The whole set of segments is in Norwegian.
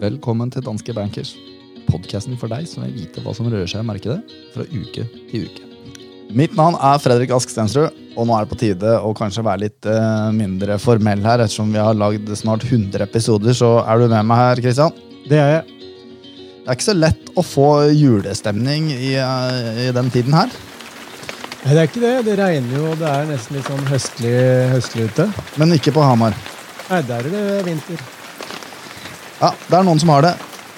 Velkommen til Danske Bankers, podkasten for deg som vil vite hva som rører seg i markedet fra uke til uke. Mitt navn er Fredrik Ask Stensrud, og nå er det på tide å kanskje være litt eh, mindre formell her, ettersom vi har lagd snart 100 episoder, så er du med meg her, Kristian? Det er jeg. Det er ikke så lett å få julestemning i, eh, i den tiden her. Nei, det er ikke det. Det regner jo, og det er nesten litt sånn høstlig, høstlig ute. Men ikke på Hamar. Nei, der er det vinter. Ja, det er noen som har det.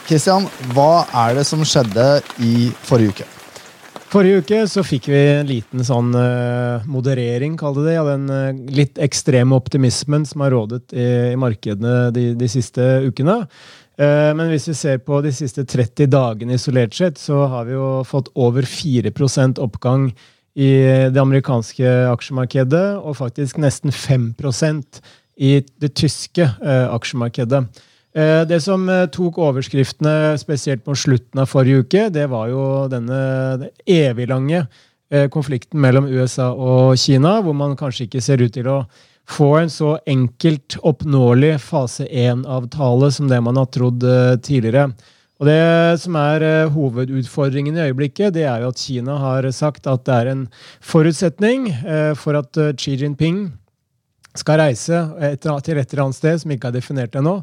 Kristian, hva er det som skjedde i forrige uke? Forrige uke så fikk vi en liten sånn uh, moderering, kall det det, av den uh, litt ekstreme optimismen som har rådet i, i markedene de, de, siste ukene. Uh, men hvis vi ser på de siste 30 dagene isolert sett, så har vi jo fått over 4% oppgang i det amerikanske aksjemarkedet, og faktisk nesten 5% i det tyske aksjemarkedet. Eh, det som eh, tok overskriftene spesielt på slutten av forrige uke, det var jo denne eviglange eh, konflikten mellom USA og Kina, hvor man kanskje ikke ser ut til å få en så enkelt oppnåelig fase 1-avtale som det man har trodd tidligere. Og Det som er hovedutfordringen i øyeblikket, det er jo at Kina har sagt at det er en forutsetning for at Xi Jinping skal reise til et eller annet sted som ikke er definert ennå,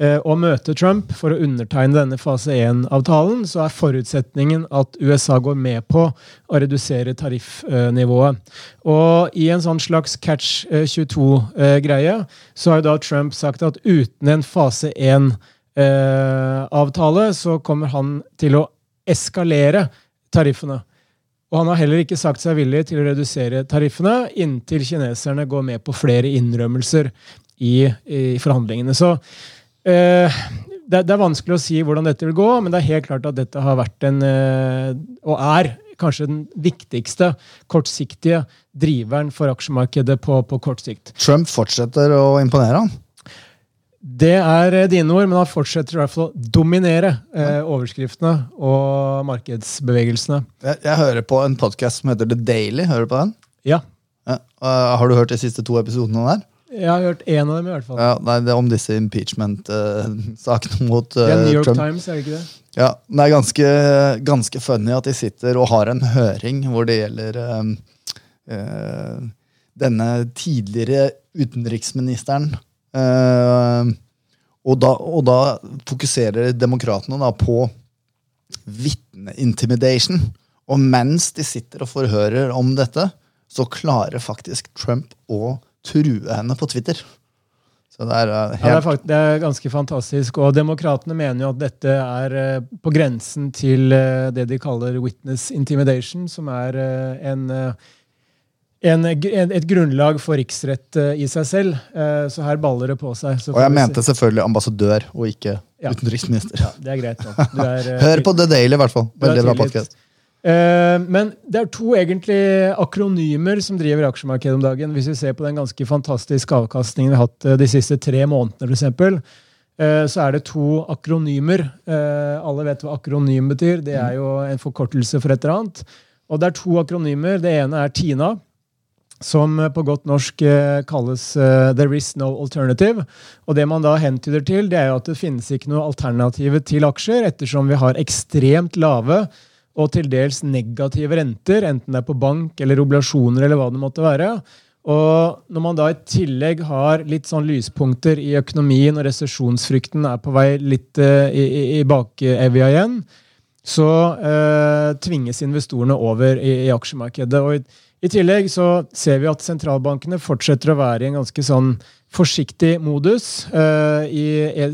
og møte Trump for å undertegne denne fase 1-avtalen, så er forutsetningen at USA går med på å redusere tariffnivået. Og i en sånn slags catch 22-greie så har jo da Trump sagt at uten en fase 1-avtale så kommer han til å eskalere tariffene. Og han har heller ikke sagt seg villig til å redusere tariffene inntil kineserne går med på flere innrømmelser i, i forhandlingene. Så Eh, det, det, er vanskelig å si hvordan dette vil gå, men det er helt klart at dette har vært en, eh, og er kanskje den viktigste kortsiktige driveren for aksjemarkedet på, på kort sikt. Trump fortsetter å imponere, han? Det er eh, dine ord, men han fortsetter i hvert fall å dominere eh, overskriftene og markedsbevegelsene. Jeg, jeg hører på en podkast som heter The Daily. Hører du på den? Ja. ja. Uh, har du hørt de siste to episodene der? Jeg har hørt én av dem, i hvert fall. Ja, nei, Det er om disse impeachment-sakene uh, mot uh, er New York Trump. Times, er det ikke det? Ja, Det er ganske, ganske funny at de sitter og har en høring hvor det gjelder uh, denne tidligere utenriksministeren. Uh, og, da, og, da, fokuserer demokratene på vitneintimidation. Og mens de sitter og forhører om dette, så klarer faktisk Trump å true henne på Twitter. Så det er, helt... Eh, ja, det, er faktisk, det er ganske fantastisk. Og demokratene mener jo at dette er uh, på grensen til det de kaller witness intimidation, som er uh, en, en, et grunnlag for riksrett i seg selv. så her baller det på seg. og jeg mente selvfølgelig ambassadør, og ikke ja. utenriksminister. Ja, det er greit. Er, Hør på The Daily, i hvert fall. Veldig bra podkast. Men det er to egentlig akronymer som driver aksjemarkedet om dagen. Hvis vi ser på den ganske fantastiske avkastningen vi har hatt de siste tre månedene, f.eks., uh, så er det to akronymer. Alle vet hva akronym betyr. Det er jo en forkortelse for et eller annet. Og det er to akronymer. Det ene er TINA, som på godt norsk kalles There is no alternative. Og det man da hentyder til, det er jo at det finnes ikke noe alternativ til aksjer, ettersom vi har ekstremt lave og til dels negative renter, enten det er på bank eller oblasjoner eller hva det måtte være. Og når man da i tillegg har litt sånn lyspunkter i økonomien, og resesjonsfrykten er på vei litt uh, i, i, i igjen, så uh, tvinges investorene over i, i aksjemarkedet. Og i, i, tillegg så ser vi at sentralbankene fortsetter å være i en ganske sånn forsiktig modus. Uh, I,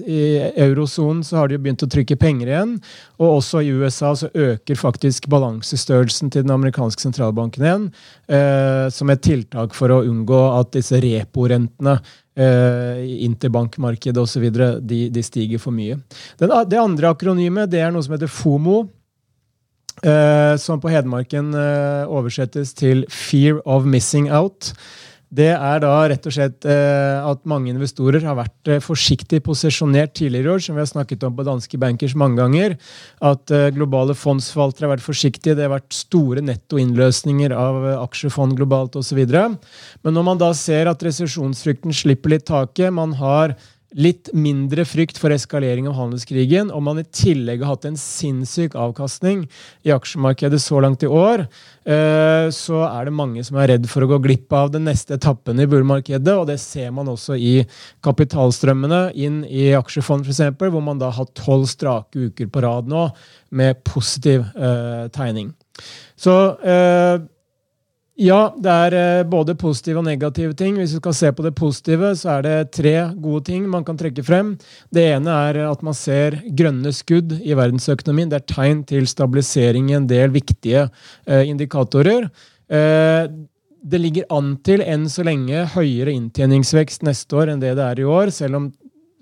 i eurosonen så har de begynt å trykke penger igjen. Og også i USA så øker faktisk balansestørrelsen til den amerikanske sentralbanken igjen. Uh, som et tiltak for å unngå at disse reporentene i interbankmarkedet osv. De, de stiger for mye. Den, det andre akronymet det er noe som heter FOMO. Som på Hedmarken oversettes til Fear of Missing Out. det er da rett og slett uh, at mange investorer har vært forsiktig posisjonert tidligere i år, som vi har snakket om på danske bankers mange ganger. At globale fondsforvaltere har vært forsiktige. Det har vært store nettoinnløsninger av aksjefond globalt osv. Men når man da ser at resesjonsfrykten slipper litt taket, man har litt mindre frykt for eskalering av handelskrigen, om man i tillegg har hatt en sinnssyk avkastning i aksjemarkedet så langt i år, eh, så er det mange som er redd for å gå glipp av den neste etappen i bullmarkedet, og det ser man også i kapitalstrømmene inn i aksjefond, f.eks., hvor man da har tolv strake uker på rad nå med positiv eh, tegning. Så eh, ja, det er eh, både positive og negative ting. Hvis vi skal se på det positive, så er det tre gode ting man kan trekke frem. Det ene er at man ser grønne skudd i verdensøkonomien. Det er tegn til stabilisering i en del viktige eh, indikatorer. Eh, det ligger an til enn så lenge høyere inntjeningsvekst neste år enn det det er i år, selv om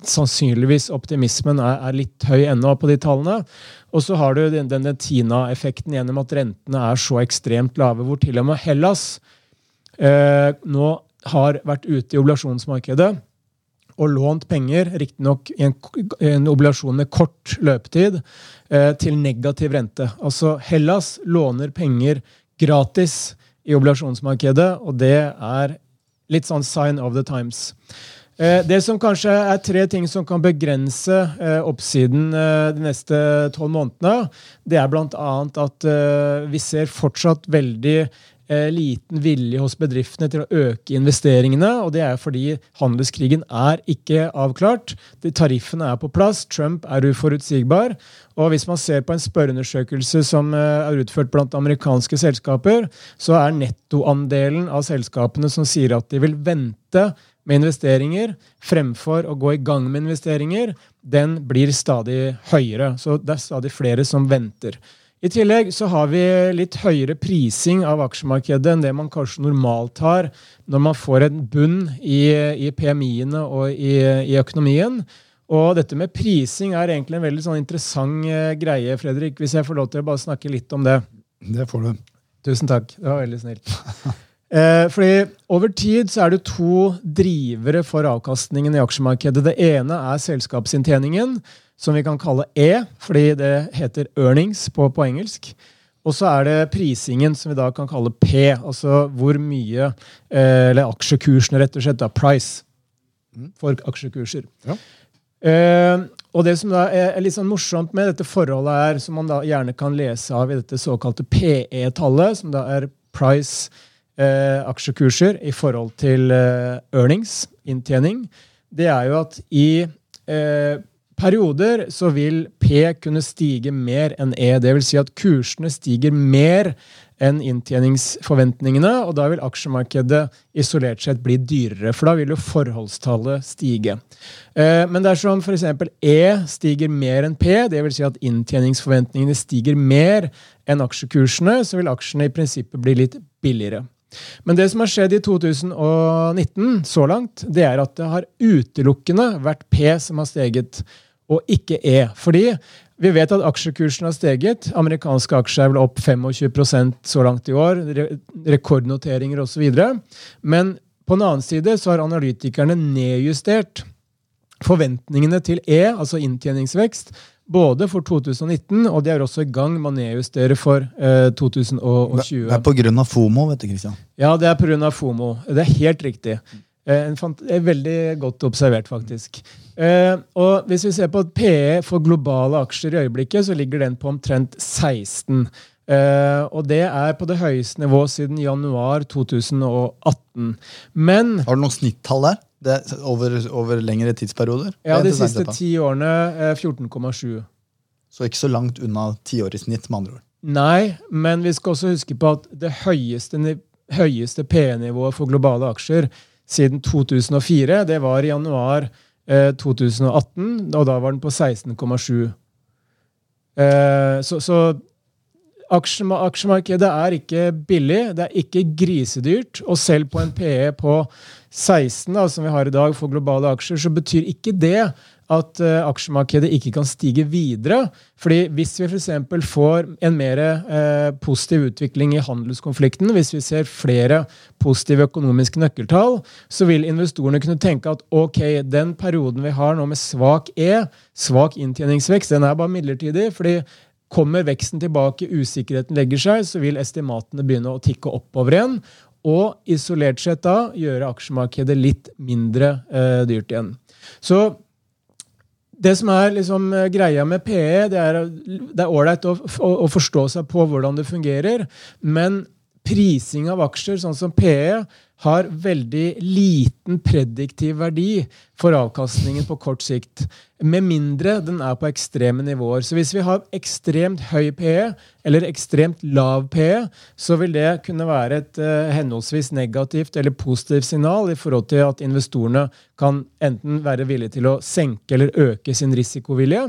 sannsynligvis optimismen er, er litt høy ennå på de tallene. Og så har du den, denne Tina-effekten gjennom at rentene er så ekstremt lave, hvor til og med Hellas eh, nå har vært ute i oblasjonsmarkedet og lånt penger, riktignok i en, en obligasjon med kort løpetid, eh, til negativ rente. Altså Hellas låner penger gratis i oblasjonsmarkedet, og det er litt sånn sign of the times. Eh, det som kanskje er tre ting som kan begrense eh, oppsiden eh, de neste tolv månedene, det er bl.a. at vi ser fortsatt veldig liten vilje hos bedriftene til å øke investeringene. og Det er fordi handelskrigen er ikke avklart. Tariffene er på plass. Trump er uforutsigbar. Og Hvis man ser på en spørreundersøkelse som er utført blant amerikanske selskaper, så er nettoandelen av selskapene som sier at de vil vente med investeringer fremfor å gå i gang med investeringer, den blir stadig høyere. Så det er stadig flere som venter. I tillegg så har vi litt høyere prising av aksjemarkedet enn det man kanskje normalt har når man får en bunn i, i PMI-ene og i, i, økonomien. Og dette med prising er egentlig en veldig sånn interessant eh, greie, Fredrik. Hvis jeg får lov til å bare snakke litt om det. Det får du. Tusen takk. Det var veldig snilt. Eh, fordi Over tid så er det to drivere for avkastningen i aksjemarkedet. Det ene er selskapsinntjeningen, som vi kan kalle E, fordi det heter earnings på, på engelsk. Og så er det prisingen, som vi da kan kalle P, altså hvor mye eh, Eller aksjekursene, rett og slett. da, Price mm. for aksjekurser. Ja. Eh, og det som da er litt sånn morsomt med dette forholdet, er, som man da gjerne kan lese av i dette såkalte PE-tallet, som da er price aksjekurser i forhold til eh, earnings, inntjening, det er jo at i eh, perioder så vil P kunne stige mer enn E. Det vil si at kursene stiger mer enn inntjeningsforventningene, og da vil aksjemarkedet isolert sett bli dyrere, for da vil jo forholdstallet stige. Eh, men dersom f.eks. E stiger mer enn P, dvs. Si at inntjeningsforventningene stiger mer enn aksjekursene, så vil aksjene i prinsippet bli litt billigere. Men det som har skjedd i 2019 så langt, det er at det har utelukkende vært P som har steget, og ikke E. Fordi vi vet at aksjekursen har steget. Amerikanske aksjer er vel opp 25% så langt i år. Rekordnoteringer osv. Men på den annen side så har analytikerne nedjustert forventningene til E, altså inntjeningsvekst, både for 2019, og de er også i gang med å nedjustere for eh, 2020. Det er pga. FOMO, vet du, Christian. Ja, det er pga. FOMO. Det er helt riktig. Eh, er veldig godt observert, faktisk. Eh, og Hvis vi ser på PE for globale aksjer i øyeblikket, så ligger den på omtrent 16. Uh, og det er på det høyeste nivået siden januar 2018. Men Har du noe snittall der? Over, over, lengre tidsperioder? Ja, de siste ti årene uh, 14,7. Så ikke så langt unna tiår i snitt, med andre ord? Nei, men vi skal også huske på at det høyeste, høyeste P-nivået for globale aksjer siden 2004, det var i januar eh, 2018, og da var den på 16,7. Eh, så, så Aksjemarkedet er ikke billig, det er ikke grisedyrt. Og selv på en PE på 16, da, som vi har i dag for globale aksjer, så betyr ikke det at uh, aksjemarkedet ikke kan stige videre. fordi hvis vi f.eks. får en mer uh, positiv utvikling i handelskonflikten, hvis vi ser flere positive økonomiske nøkkeltall, så vil investorene kunne tenke at ok, den perioden vi har nå med svak E, svak inntjeningsvekst, den er bare midlertidig. fordi Kommer veksten tilbake, usikkerheten legger seg, så vil estimatene begynne å tikke oppover igjen. Og isolert sett da gjøre aksjemarkedet litt mindre eh, dyrt igjen. Så det som er liksom eh, greia med PE, det er ålreit å, å, å, forstå seg på hvordan det fungerer, men prising av aksjer, sånn som PE, har veldig liten prediktiv verdi for avkastningen på kort sikt. Med mindre den er på ekstreme nivåer. Så hvis vi har ekstremt høy PE eller ekstremt lav PE, så vil det kunne være et uh, henholdsvis negativt eller positivt signal i forhold til at investorene kan enten være villige til å senke eller øke sin risikovilje.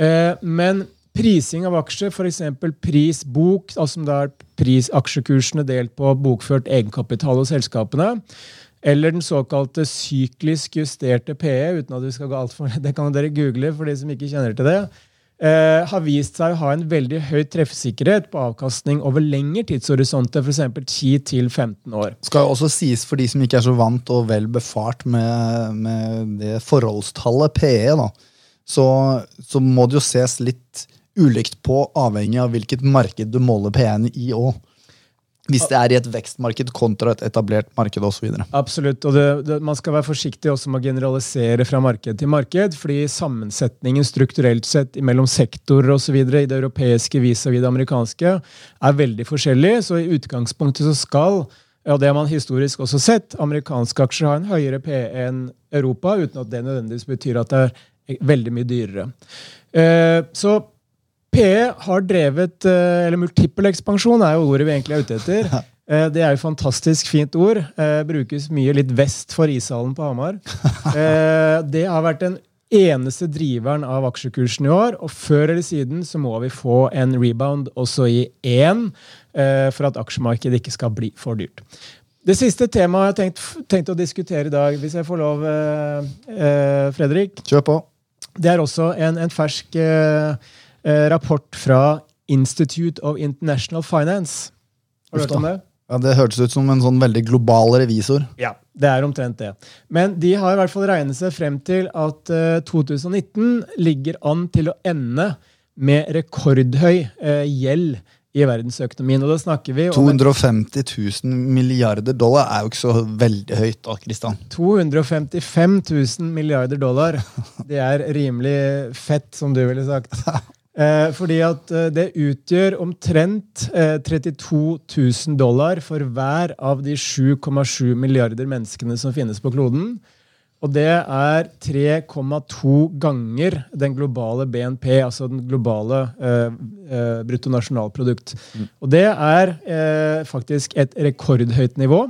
Uh, men Prising av aksjer, f.eks. pris bok, altså da er pris aksjekursene delt på bokført egenkapital hos selskapene, eller den såkalte syklisk justerte PE, uten at vi skal gå alt for det kan dere google for de som ikke kjenner til det, eh, har vist seg å ha en veldig høy treffsikkerhet på avkastning over lengre tidshorisonter, f.eks. 10-15 år. Skal også sies for de som ikke er så vant og vel befart med, med det forholdstallet PE, da, så, så må det jo ses litt ulikt på, avhengig av hvilket marked du måler P1 i òg. Hvis det er i et vekstmarked kontra et etablert marked osv. Absolutt. og det, det, Man skal være forsiktig også med å generalisere fra marked til marked, fordi sammensetningen strukturelt sett mellom sektorer osv. i det europeiske vis-à-vis det amerikanske er veldig forskjellig. Så i utgangspunktet så skal, og det har man historisk også sett, amerikanske aksjer ha en høyere P enn Europa, uten at det nødvendigvis betyr at det er veldig mye dyrere. Eh, så PE har drevet eh, Eller multiple ekspansjon er jo ordet vi egentlig er ute etter. Eh, det er jo fantastisk fint ord. Eh, brukes mye litt vest for ishallen på Hamar. Det har vært den eneste driveren av aksjekursen i år. Og før eller siden så må vi få en rebound også i én for at aksjemarkedet ikke skal bli for dyrt. Det siste temaet jeg har tenkt, tenkt, å diskutere i dag, hvis jeg får lov, Fredrik Kjør på. Det er også en, en fersk eh, rapport fra Institute of International Finance. Har du hørt om det? Ja, Det hørtes ut som en sånn veldig global revisor. Ja, det er omtrent det. Men de har i hvert fall regnet seg frem til at eh, 2019 ligger an til å ende med rekordhøy eh, gjeld i verdensøkonomien. Og da snakker vi om 250 000 milliarder dollar er jo ikke så veldig høyt. da, Kristian. 255 000 milliarder dollar. Det er rimelig fett, som du ville sagt. Eh, fordi at eh, det utgjør omtrent eh, 32 000 dollar for hver av de 7,7 milliarder menneskene som finnes på kloden. Og det er 3,2 ganger den globale BNP, altså den globale eh, eh, bruttonasjonalprodukt. Mm. Og det er eh, faktisk et rekordhøyt nivå.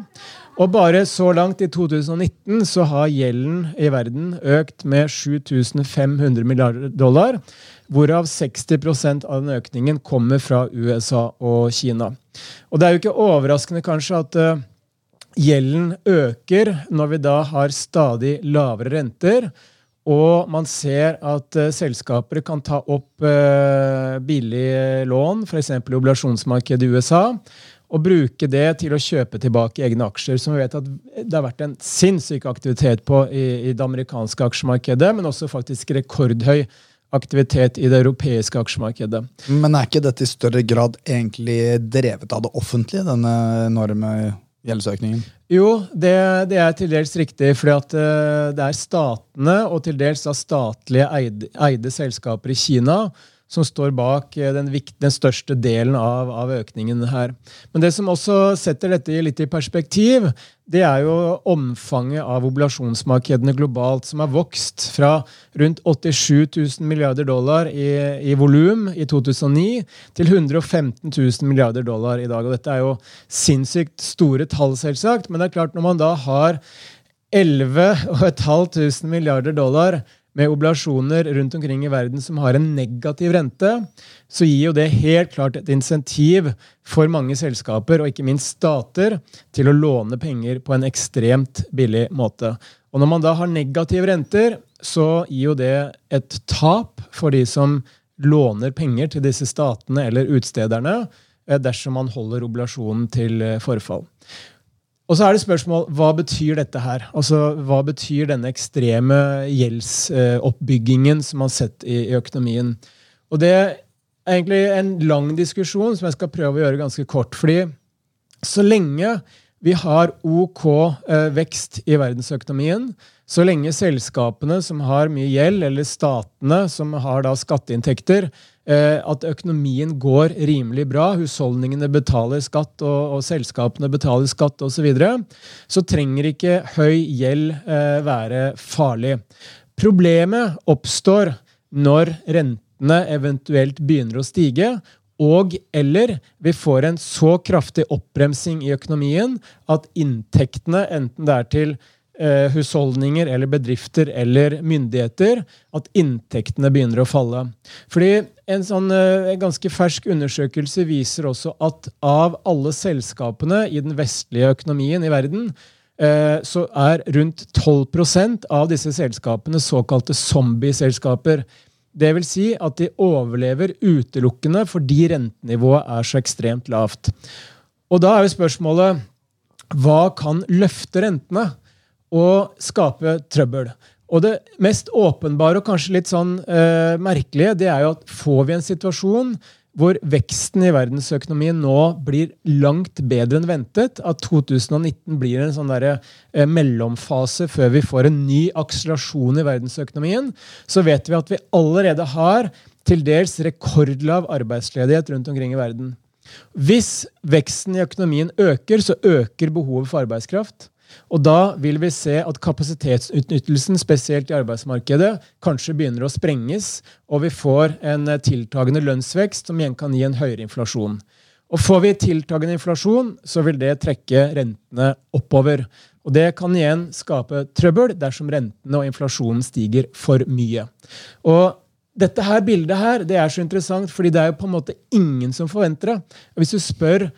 Og bare så langt i 2019 så har gjelden i verden økt med 7500 milliarder dollar hvorav 60% av den økningen kommer fra USA og Kina. Og Det er jo ikke overraskende kanskje at uh, gjelden øker når vi da har stadig lavere renter. Og man ser at uh, selskaper kan ta opp uh, billige lån, f.eks. oblasjonsmarkedet i USA, og bruke det til å kjøpe tilbake egne aksjer. Som vi vet at det har vært en sinnssyk aktivitet på i, i det amerikanske aksjemarkedet, men også faktisk rekordhøy aktivitet i det europeiske aksjemarkedet. Men er ikke dette i større grad egentlig drevet av det offentlige, denne enorme gjeldsøkningen? Jo, det, det er til dels riktig. For uh, det er statene og til dels av statlige eide, eide selskaper i Kina som står bak den, den, den største delen av, av, økningen her. Men det som også setter dette litt i perspektiv, det er jo omfanget av oblasjonsmarkedene globalt, som har vokst fra rundt 87 000 milliarder dollar i, i volum i 2009 til 115 000 milliarder dollar i dag. Og dette er jo sinnssykt store tall, selvsagt, men det er klart når man da har 11 500 milliarder dollar med oblasjoner rundt omkring i verden som har en negativ rente, så gir jo det helt klart et insentiv for mange selskaper, og ikke minst stater, til å låne penger på en ekstremt billig måte. Og når man da har negative renter, så gir jo det et tap for de som låner penger til disse statene eller utstederne, eh, dersom man holder oblasjonen til eh, forfall. Og så er det spørsmål hva betyr dette her? Altså, Hva betyr denne ekstreme gjeldsoppbyggingen som man har sett i, i økonomien? Og Det er egentlig en lang diskusjon som jeg skal prøve å gjøre ganske kort. fordi så lenge vi har OK eh, vekst i verdensøkonomien, så lenge selskapene som har mye gjeld, eller statene som har da skatteinntekter, eh, at økonomien går rimelig bra, husholdningene betaler skatt og, og selskapene betaler skatt osv., så, så trenger ikke høy gjeld eh, være farlig. Problemet oppstår når rentene eventuelt begynner å stige, og eller vi får en så kraftig oppbremsing i økonomien at inntektene, enten det er til eh, husholdninger eller bedrifter eller myndigheter, at inntektene begynner å falle. Fordi en sånn eh, ganske fersk undersøkelse viser også at av alle selskapene i den vestlige økonomien i verden, eh, så er rundt 12% av disse selskapene såkalte zombieselskaper. Det vil si at de overlever utelukkende fordi rentenivået er så ekstremt lavt. Og da er jo spørsmålet hva kan løfte rentene? og skape trøbbel. Og det mest åpenbare og kanskje litt sånn uh, merkelige, det er jo at får vi en situasjon hvor veksten i verdensøkonomien nå blir langt bedre enn ventet, at 2019 blir en sånn der, eh, mellomfase før vi får en ny akselerasjon i verdensøkonomien, så vet vi at vi allerede har til dels rekordlav arbeidsledighet rundt omkring i verden. Hvis veksten i økonomien øker, så øker behovet for arbeidskraft. Og da vil vi se at kapasitetsutnyttelsen, spesielt i arbeidsmarkedet, kanskje begynner å sprenges, og vi får en eh, tiltagende lønnsvekst som igjen kan gi en høyere inflasjon. Og Får vi tiltagende inflasjon, så vil det trekke rentene oppover. Og Det kan igjen skape trøbbel dersom rentene og inflasjonen stiger for mye. Og dette her bildet her, det er så interessant, fordi det er jo på en måte ingen som forventer det. Hvis du spør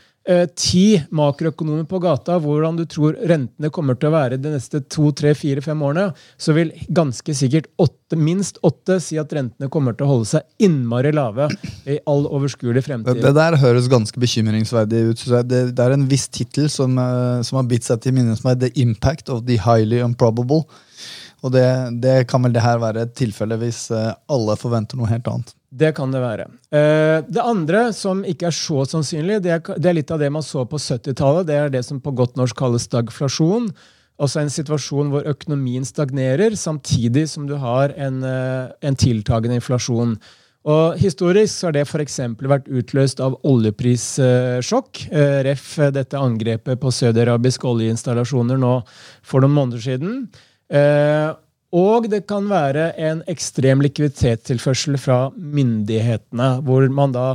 ti makroøkonomer på gata hvordan du tror rentene kommer til å være de neste to, tre, fire, fem årene, så vil ganske sikkert åtte, minst åtte si at rentene kommer til å holde seg innmari lave i all overskuelig fremtid. Det, det, der høres ganske bekymringsverdig ut. Det, det er en viss tittel som, eh, som, har bitt seg til minne, som er The Impact of the Highly Improbable. Og det, det kan vel det her være et tilfelle hvis eh, alle forventer noe helt annet. Det kan det være. Eh, det andre, som ikke er så sannsynlig, det er, litt av det man så på 70-tallet. Det er det som på godt norsk kalles stagflasjon. Altså en situasjon hvor økonomien stagnerer, samtidig som du har en, eh, en tiltagende inflasjon. Og Historisk har det f.eks. vært utløst av oljeprissjokk. Ref. dette angrepet på sødarabiske oljeinstallasjoner nå for noen måneder siden. Og det kan være en ekstrem likviditetstilførsel fra myndighetene, hvor man da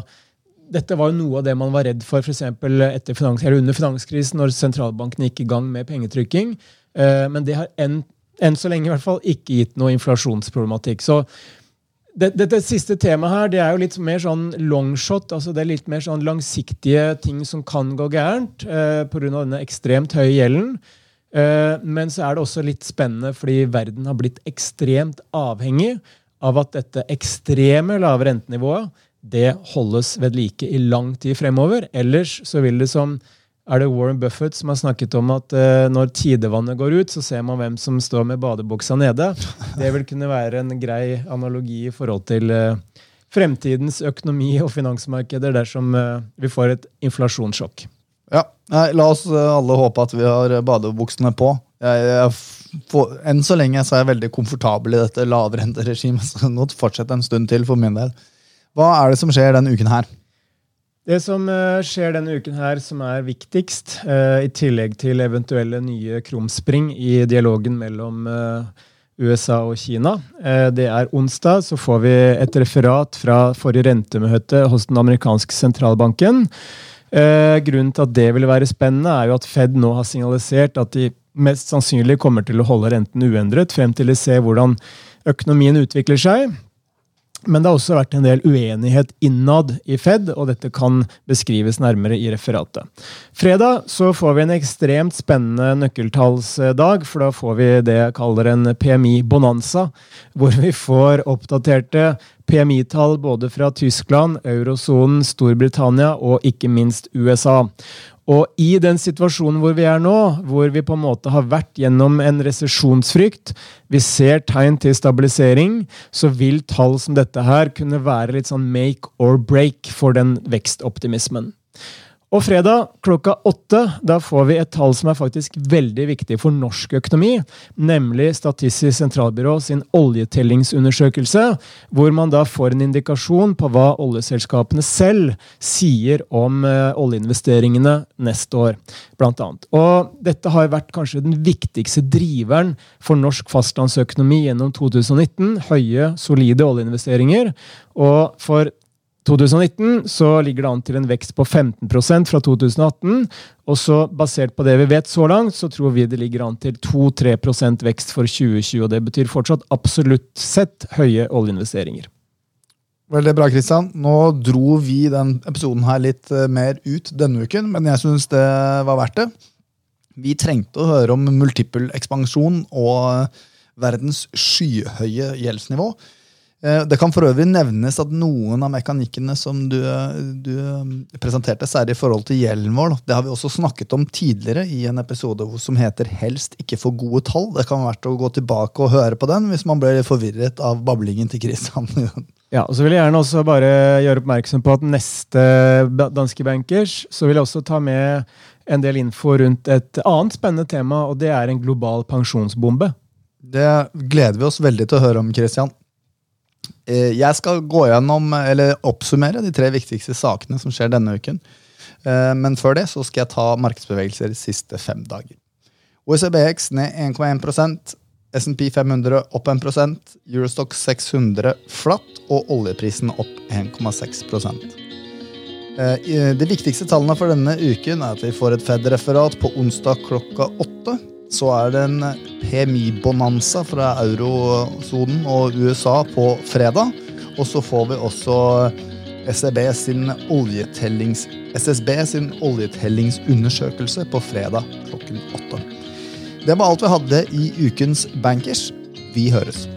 dette var jo noe av det man var redd for for etter finans, under finanskrisen, når sentralbanken gikk i gang med pengetrykking. Eh, men det har enn, enn så lenge i hvert fall ikke gitt noe inflasjonsproblematikk. Så dette det, det siste temaet her, det er jo litt mer sånn longshot. altså Det er litt mer sånn langsiktige ting som kan gå gærent eh, pga. denne ekstremt høye gjelden. Eh, men så er det også litt spennende fordi verden har blitt ekstremt avhengig av at dette ekstreme lave rentenivået det holdes ved like i lang tid fremover. Ellers så vil det som er det Warren Buffett som har snakket om at uh, når tidevannet går ut, så ser man hvem som står med badebuksa nede. Det vil kunne være en grei analogi i forhold til uh, fremtidens økonomi og finansmarkeder dersom uh, vi får et inflasjonssjokk. Ja, Nei, La oss eh, alle håpe at vi har badebuksene på. Jeg, jeg, for, enn så lenge så er jeg veldig komfortabel i dette lavrenteregimet. Så nå fortsett en stund til for min del. Hva er det som skjer denne uken her? Det som uh, skjer denne uken her som er viktigst, i tillegg til eventuelle nye krumspring i dialogen mellom USA og Kina. Det er onsdag, så får vi et referat fra forrige rentemøte hos den amerikanske sentralbanken. Eh, grunnen til at det vil være spennende, er jo at Fed nå har signalisert at de mest sannsynlig kommer til å holde renten uendret frem til de ser hvordan økonomien utvikler seg. Men det har også vært en del uenighet innad i Fed, og dette kan beskrives nærmere i referatet. Fredag så får vi en ekstremt spennende nøkkeltallsdag, for da får vi det jeg kaller en PMI-bonanza, hvor vi får oppdaterte PMI-tall både fra Tyskland, eurosonen, Storbritannia og ikke minst USA. Og i den situasjonen hvor vi er nå, hvor vi på en måte har vært gjennom en resesjonsfrykt, vi ser tegn til stabilisering, så vil tall som dette her kunne være litt sånn make or break for den vekstoptimismen. Og fredag klokka åtte da får vi et tall som er faktisk veldig viktig for norsk økonomi, nemlig Statistisk sentralbyrå sin oljetellingsundersøkelse, hvor man da får en indikasjon på hva oljeselskapene selv sier om uh, oljeinvesteringene neste år, blant annet. Og dette har vært kanskje den viktigste driveren for norsk fastlandsøkonomi gjennom 2019. Høye, solide oljeinvesteringer. Og for 2019 så ligger det an til en vekst på 15% fra 2018. Og så basert på det vi vet så langt, så tror vi det ligger an til 2-3% vekst for 2020. Og det betyr fortsatt absolutt sett høye oljeinvesteringer. Veldig bra, Kristian. Nå dro vi den episoden her litt eh, mer ut denne uken, men jeg syns det var verdt det. Vi trengte å høre om multiple ekspansjon og verdens skyhøye gjeldsnivå. Eh, det kan for øvrig nevnes at noen av mekanikkene som du, du um, presenterte, særlig i forhold til gjelden vår, det har vi også snakket om tidligere i en episode som heter 'Helst ikke for gode tall'. Det kan være verdt å gå tilbake og høre på den hvis man ble forvirret av bablingen til Christian. Ja, og så vil jeg gjerne også bare gjøre oppmerksom på at neste Danske Bankers så vil jeg også ta med en del info rundt et annet spennende tema, og det er en global pensjonsbombe. Det gleder vi oss veldig til å høre om, Christian. Eh, jeg skal gå gjennom, eller oppsummere de tre viktigste sakene som skjer denne uken. Eh, men før det så skal jeg ta markedsbevegelser de siste fem dager. OECBX ned 1,1% SMP 500 opp 1% Eurostock 600 flatt og oljeprisen opp 1,6 eh, De viktigste tallene for denne uken er at vi får et Fed-referat på onsdag klokka åtte så er det en PMI-bonanza fra eurosonen og USA på fredag. Og så får vi også SEB sin oljetellings, SSB sin oljetellingsundersøkelse på fredag klokken åtte. Det var alt vi hadde i ukens Bankers. Vi høres.